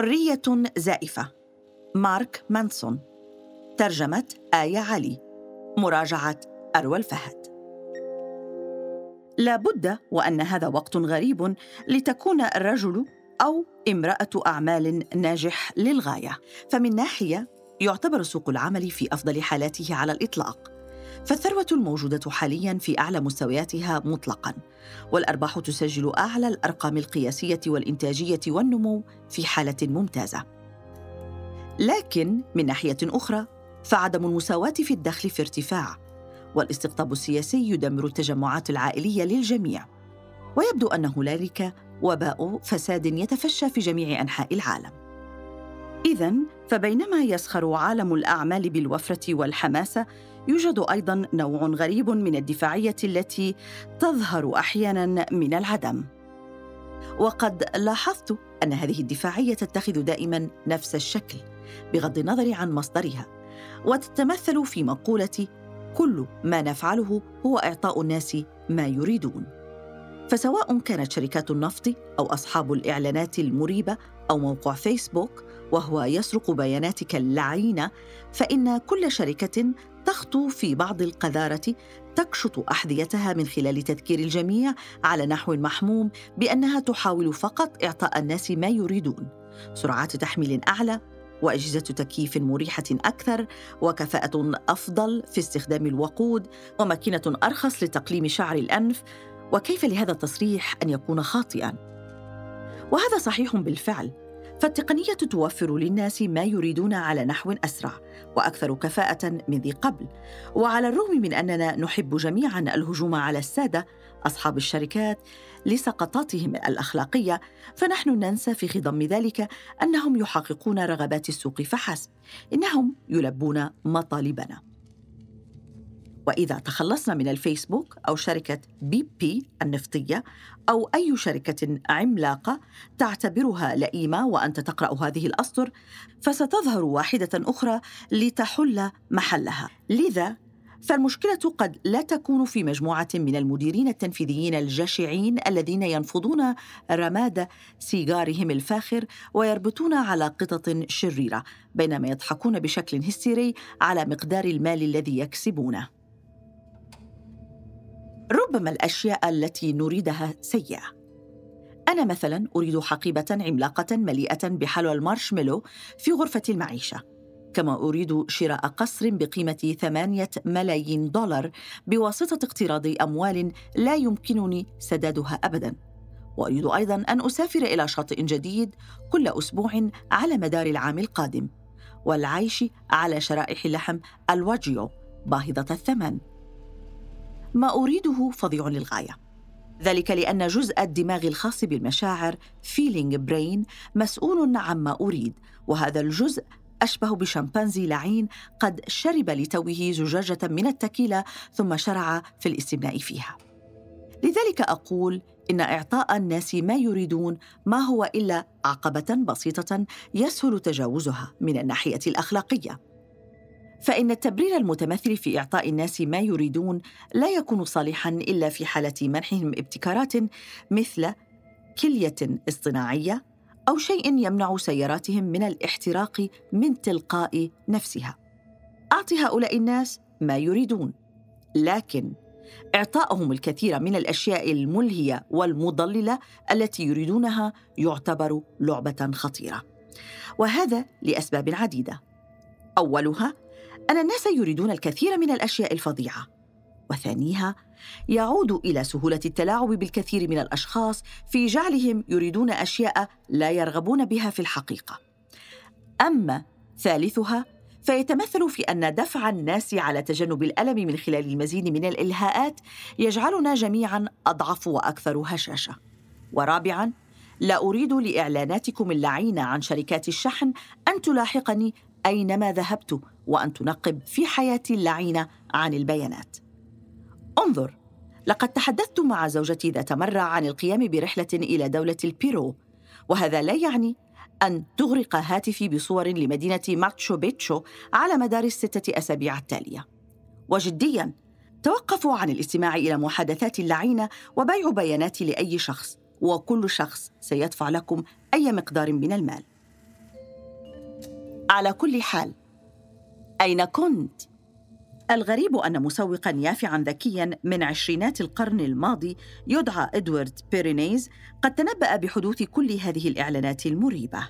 حرية زائفة. مارك مانسون. ترجمة آية علي. مراجعة أروى الفهد. لا بد وأن هذا وقت غريب لتكون الرجل أو امرأة أعمال ناجح للغاية. فمن ناحية يعتبر سوق العمل في أفضل حالاته على الإطلاق. فالثروة الموجودة حاليا في أعلى مستوياتها مطلقا والأرباح تسجل أعلى الأرقام القياسية والإنتاجية والنمو في حالة ممتازة. لكن من ناحية أخرى فعدم المساواة في الدخل في ارتفاع والاستقطاب السياسي يدمر التجمعات العائلية للجميع. ويبدو أن هنالك وباء فساد يتفشى في جميع أنحاء العالم. إذا فبينما يسخر عالم الأعمال بالوفرة والحماسة يوجد أيضا نوع غريب من الدفاعية التي تظهر أحيانا من العدم. وقد لاحظت أن هذه الدفاعية تتخذ دائما نفس الشكل بغض النظر عن مصدرها وتتمثل في مقولة كل ما نفعله هو إعطاء الناس ما يريدون فسواء كانت شركات النفط أو أصحاب الإعلانات المريبة أو موقع فيسبوك وهو يسرق بياناتك اللعينه فإن كل شركة تخطو في بعض القذارة تكشط أحذيتها من خلال تذكير الجميع على نحو محموم بأنها تحاول فقط إعطاء الناس ما يريدون. سرعات تحميل أعلى وأجهزة تكييف مريحة أكثر وكفاءة أفضل في استخدام الوقود وماكينة أرخص لتقليم شعر الأنف وكيف لهذا التصريح أن يكون خاطئا؟ وهذا صحيح بالفعل. فالتقنية توفر للناس ما يريدون على نحو أسرع وأكثر كفاءة من ذي قبل. وعلى الرغم من أننا نحب جميعا الهجوم على السادة أصحاب الشركات لسقطاتهم الأخلاقية فنحن ننسى في خضم ذلك أنهم يحققون رغبات السوق فحسب إنهم يلبون مطالبنا. وإذا تخلصنا من الفيسبوك أو شركة بي بي النفطية أو أي شركة عملاقة تعتبرها لئيمة وأنت تقرأ هذه الأسطر فستظهر واحدة أخرى لتحل محلها. لذا فالمشكلة قد لا تكون في مجموعة من المديرين التنفيذيين الجشعين الذين ينفضون رماد سيجارهم الفاخر ويربطون على قطط شريرة بينما يضحكون بشكل هستيري على مقدار المال الذي يكسبونه. ربما الأشياء التي نريدها سيئة. أنا مثلا أريد حقيبة عملاقة مليئة بحلوى المارشميلو في غرفة المعيشة كما أريد شراء قصر بقيمة ثمانية ملايين دولار بواسطة اقتراض أموال لا يمكنني سدادها ابدا. وأريد أيضا أن أسافر إلى شاطئ جديد كل أسبوع على مدار العام القادم والعيش على شرائح اللحم الواجيو باهظة الثمن. ما أريده فظيع للغاية ذلك لأن جزء الدماغ الخاص بالمشاعر feeling brain مسؤول عما أريد وهذا الجزء أشبه بشمبانزي لعين قد شرب لتوه زجاجة من التكيلا ثم شرع في الاستمناء فيها. لذلك أقول إن إعطاء الناس ما يريدون ما هو إلا عقبة بسيطة يسهل تجاوزها من الناحية الأخلاقية. فإن التبرير المتمثل في إعطاء الناس ما يريدون لا يكون صالحا إلا في حالة منحهم ابتكارات مثل كلية اصطناعية أو شيء يمنع سياراتهم من الاحتراق من تلقاء نفسها. أعط هؤلاء الناس ما يريدون، لكن إعطائهم الكثير من الأشياء الملهية والمضللة التي يريدونها يعتبر لعبة خطيرة. وهذا لأسباب عديدة. أولها أن الناس يريدون الكثير من الأشياء الفظيعة. وثانيها يعود إلى سهولة التلاعب بالكثير من الأشخاص في جعلهم يريدون أشياء لا يرغبون بها في الحقيقة. أما ثالثها فيتمثل في أن دفع الناس على تجنب الألم من خلال المزيد من الإلهاءات يجعلنا جميعا أضعف وأكثر هشاشة. ورابعا لا أريد لإعلاناتكم اللعينه عن شركات الشحن أن تلاحقني أينما ذهبت وأن تنقب في حياتي اللعينة عن البيانات انظر لقد تحدثت مع زوجتي ذات مرة عن القيام برحلة إلى دولة البيرو وهذا لا يعني أن تغرق هاتفي بصور لمدينة ماتشو بيتشو على مدار الستة أسابيع التالية. وجدياً توقفوا عن الاستماع إلى محادثات اللعينة وبيع بياناتي لأي شخص، وكل شخص سيدفع لكم أي مقدار من المال. على كل حال أين كنت؟ الغريب أن مسوقا يافعا ذكيا من عشرينات القرن الماضي يدعى إدوارد بيرينيز قد تنبأ بحدوث كل هذه الإعلانات المريبة.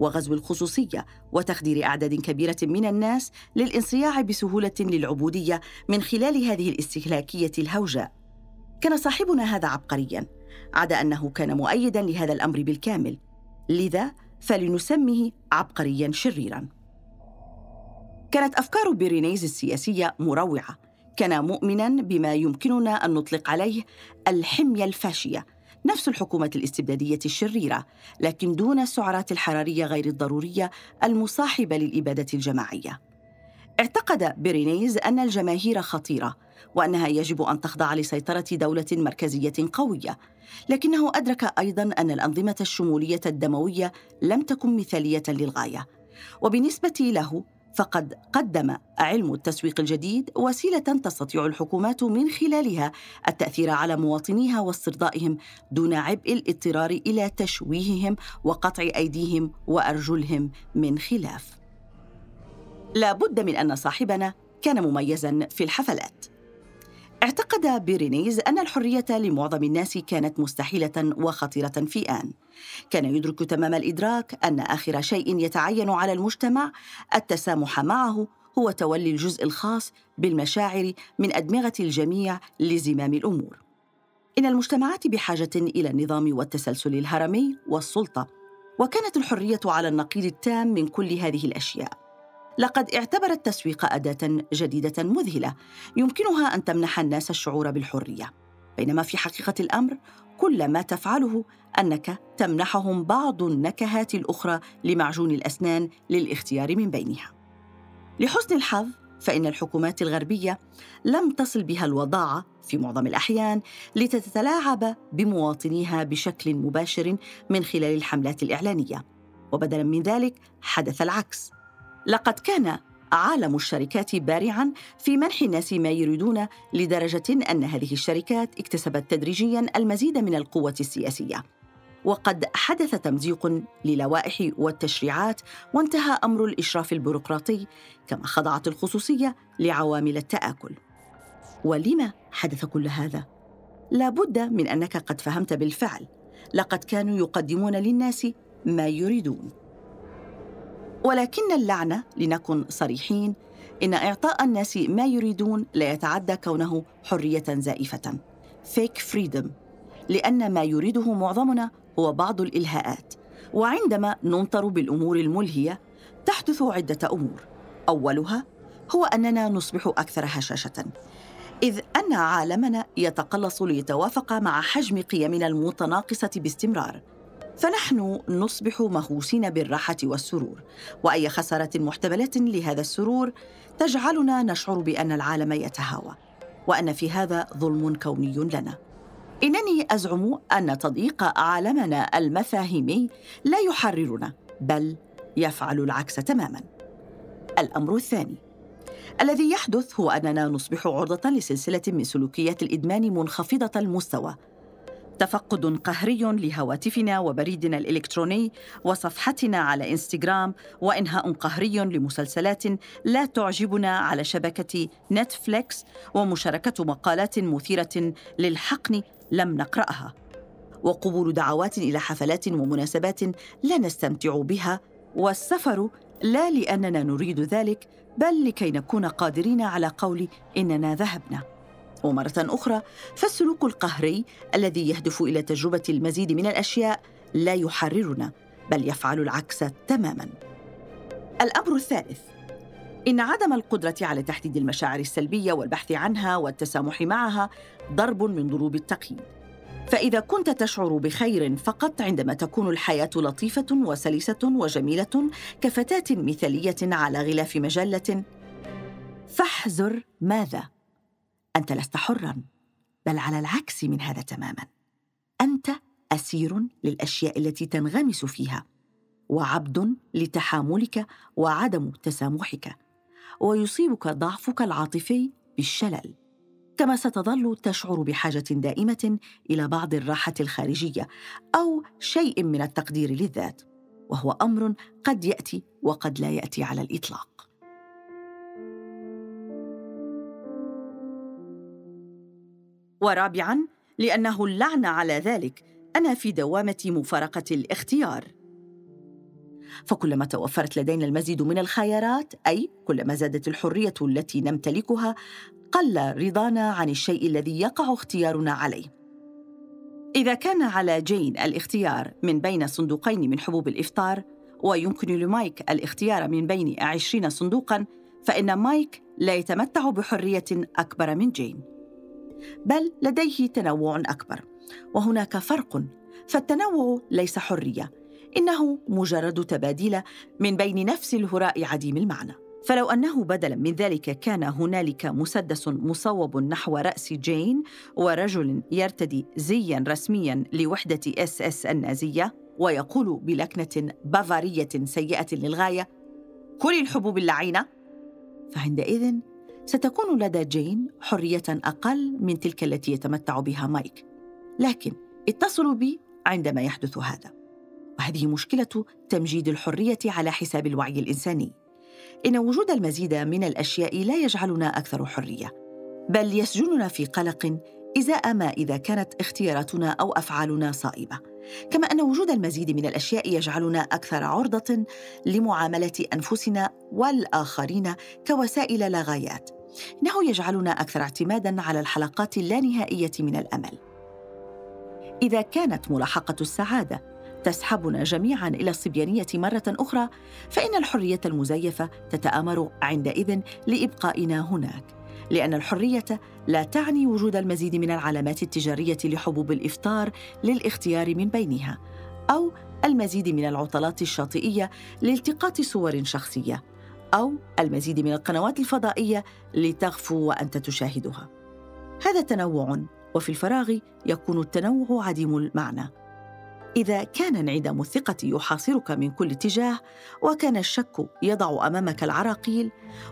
وغزو الخصوصية وتخدير أعداد كبيرة من الناس للانصياع بسهولة للعبودية من خلال هذه الاستهلاكية الهوجاء. كان صاحبنا هذا عبقريا عدا أنه كان مؤيدا لهذا الأمر بالكامل. لذا فلنسميه عبقريا شريرا. كانت أفكار بيرينيز السياسية مروعة. كان مؤمنا بما يمكننا أن نطلق عليه الحمية الفاشية نفس الحكومة الاستبدادية الشريرة لكن دون السعرات الحرارية غير الضرورية المصاحبة للإبادة الجماعية. اعتقد بيرينيز أن الجماهير خطيرة وأنها يجب أن تخضع لسيطرة دولة مركزية قوية. لكنه أدرك أيضا أن الأنظمة الشمولية الدموية لم تكن مثالية للغاية. وبالنسبة له فقد قدم علم التسويق الجديد وسيلة تستطيع الحكومات من خلالها التأثير على مواطنيها واسترضائهم دون عبء الاضطرار إلى تشويههم وقطع أيديهم وأرجلهم من خلاف. لا بد من أن صاحبنا كان مميزا في الحفلات. اعتقد بيرينيز أن الحرية لمعظم الناس كانت مستحيلة وخطيرة في آن. كان يدرك تمام الإدراك أن آخر شيء يتعين على المجتمع التسامح معه هو تولي الجزء الخاص بالمشاعر من أدمغة الجميع لزمام الأمور. إن المجتمعات بحاجة إلى النظام والتسلسل الهرمي والسلطة وكانت الحرية على النقيض التام من كل هذه الأشياء. لقد اعتبر التسويق أداة جديدة مذهلة يمكنها أن تمنح الناس الشعور بالحرية. بينما في حقيقة الأمر كل ما تفعله أنك تمنحهم بعض النكهات الأخرى لمعجون الأسنان للاختيار من بينها. لحسن الحظ فإن الحكومات الغربية لم تصل بها الوضاعة في معظم الأحيان لتتلاعب بمواطنيها بشكل مباشر من خلال الحملات الإعلانية. وبدلا من ذلك حدث العكس. لقد كان عالم الشركات بارعا في منح الناس ما يريدون لدرجة أن هذه الشركات اكتسبت تدريجيا المزيد من القوة السياسية. وقد حدث تمزيق للوائح والتشريعات وانتهى أمر الإشراف البيروقراطي كما خضعت الخصوصية لعوامل التآكل. ولما حدث كل هذا؟ لا بد من أنك قد فهمت بالفعل. لقد كانوا يقدمون للناس ما يريدون. ولكن اللعنه لنكن صريحين. إن إعطاء الناس ما يريدون لا يتعدى كونه حرية زائفة. فيك فريدم لأن ما يريده معظمنا هو بعض الإلهاءات. وعندما نمطر بالأمور الملهية تحدث عدة أمور. أولها هو أننا نصبح أكثر هشاشة. إذ أن عالمنا يتقلص ليتوافق مع حجم قيمنا المتناقصة باستمرار. فنحن نصبح مهووسين بالراحة والسرور وأي خسارة محتملة لهذا السرور تجعلنا نشعر بأن العالم يتهاوى وأن في هذا ظلم كوني لنا. إنني أزعم أن تضييق عالمنا المفاهيمي لا يحررنا بل يفعل العكس تماما. الأمر الثاني الذي يحدث هو أننا نصبح عرضة لسلسلة من سلوكيات الإدمان منخفضة المستوى تفقد قهري لهواتفنا وبريدنا الإلكتروني وصفحتنا على إنستغرام وإنهاء قهري لمسلسلات لا تعجبنا على شبكة نتفليكس ومشاركة مقالات مثيرة للحقن لم نقرأها. وقبول دعوات إلى حفلات ومناسبات لا نستمتع بها والسفر لا لأننا نريد ذلك بل لكي نكون قادرين على قول إننا ذهبنا. ومرة أخرى فالسلوك القهري الذي يهدف إلى تجربة المزيد من الأشياء لا يحررنا بل يفعل العكس تماما. الأمر الثالث إن عدم القدرة على تحديد المشاعر السلبية والبحث عنها والتسامح معها ضرب من ضروب التقييد. فإذا كنت تشعر بخير فقط عندما تكون الحياة لطيفة وسلسة وجميلة كفتاة مثالية على غلاف مجلة فاحذر ماذا؟ أنت لست حرا بل على العكس من هذا تماما. أنت أسير للأشياء التي تنغمس فيها وعبد لتحاملك وعدم تسامحك ويصيبك ضعفك العاطفي بالشلل. كما ستظل تشعر بحاجة دائمة إلى بعض الراحة الخارجية أو شيء من التقدير للذات وهو أمر قد يأتي وقد لا يأتي على الإطلاق. ورابعا لأنه اللعن على ذلك أنا في دوامة مفارقة الاختيار. فكلما توفرت لدينا المزيد من الخيارات أي كلما زادت الحرية التي نمتلكها قل رضانا عن الشيء الذي يقع اختيارنا عليه. إذا كان على جين الاختيار من بين صندوقين من حبوب الإفطار ويمكن لمايك الاختيار من بين عشرين صندوقا فإن مايك لا يتمتع بحرية أكبر من جين. بل لديه تنوع أكبر. وهناك فرق فالتنوع ليس حرية إنه مجرد تباديل من بين نفس الهراء عديم المعنى. فلو أنه بدلا من ذلك كان هنالك مسدس مصوب نحو رأس جين ورجل يرتدي زيا رسميا لوحدة إس إس النازية ويقول بلكنة بافارية سيئة للغاية كل الحبوب اللعينة! فعندئذ ستكون لدى جين حرية أقل من تلك التي يتمتع بها مايك. لكن اتصلوا بي عندما يحدث هذا. وهذه مشكلة تمجيد الحرية على حساب الوعي الإنساني. إن وجود المزيد من الأشياء لا يجعلنا أكثر حرية بل يسجننا في قلق إزاء ما إذا كانت اختياراتنا أو أفعالنا صائبة. كما أن وجود المزيد من الأشياء يجعلنا أكثر عرضة لمعاملة أنفسنا والآخرين كوسائل لا غايات انه يجعلنا أكثر اعتمادا على الحلقات اللانهائية من الأمل. إذا كانت ملاحقة السعادة تسحبنا جميعا إلى الصبيانية مرة أخرى فإن الحرية المزيفة تتآمر عندئذ لإبقائنا هناك لأن الحرية لا تعني وجود المزيد من العلامات التجارية لحبوب الإفطار للاختيار من بينها أو المزيد من العطلات الشاطئية لالتقاط صور شخصية. أو المزيد من القنوات الفضائية لتغفو وأنت تشاهدها. هذا تنوع وفي الفراغ يكون التنوع عديم المعنى. إذا كان انعدام الثقة يحاصرك من كل اتجاه وكان الشك يضع أمامك العراقيل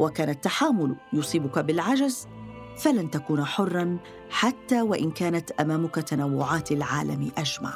وكان التحامل يصيبك بالعجز فلن تكون حرا حتى وإن كانت أمامك تنوعات العالم أجمع.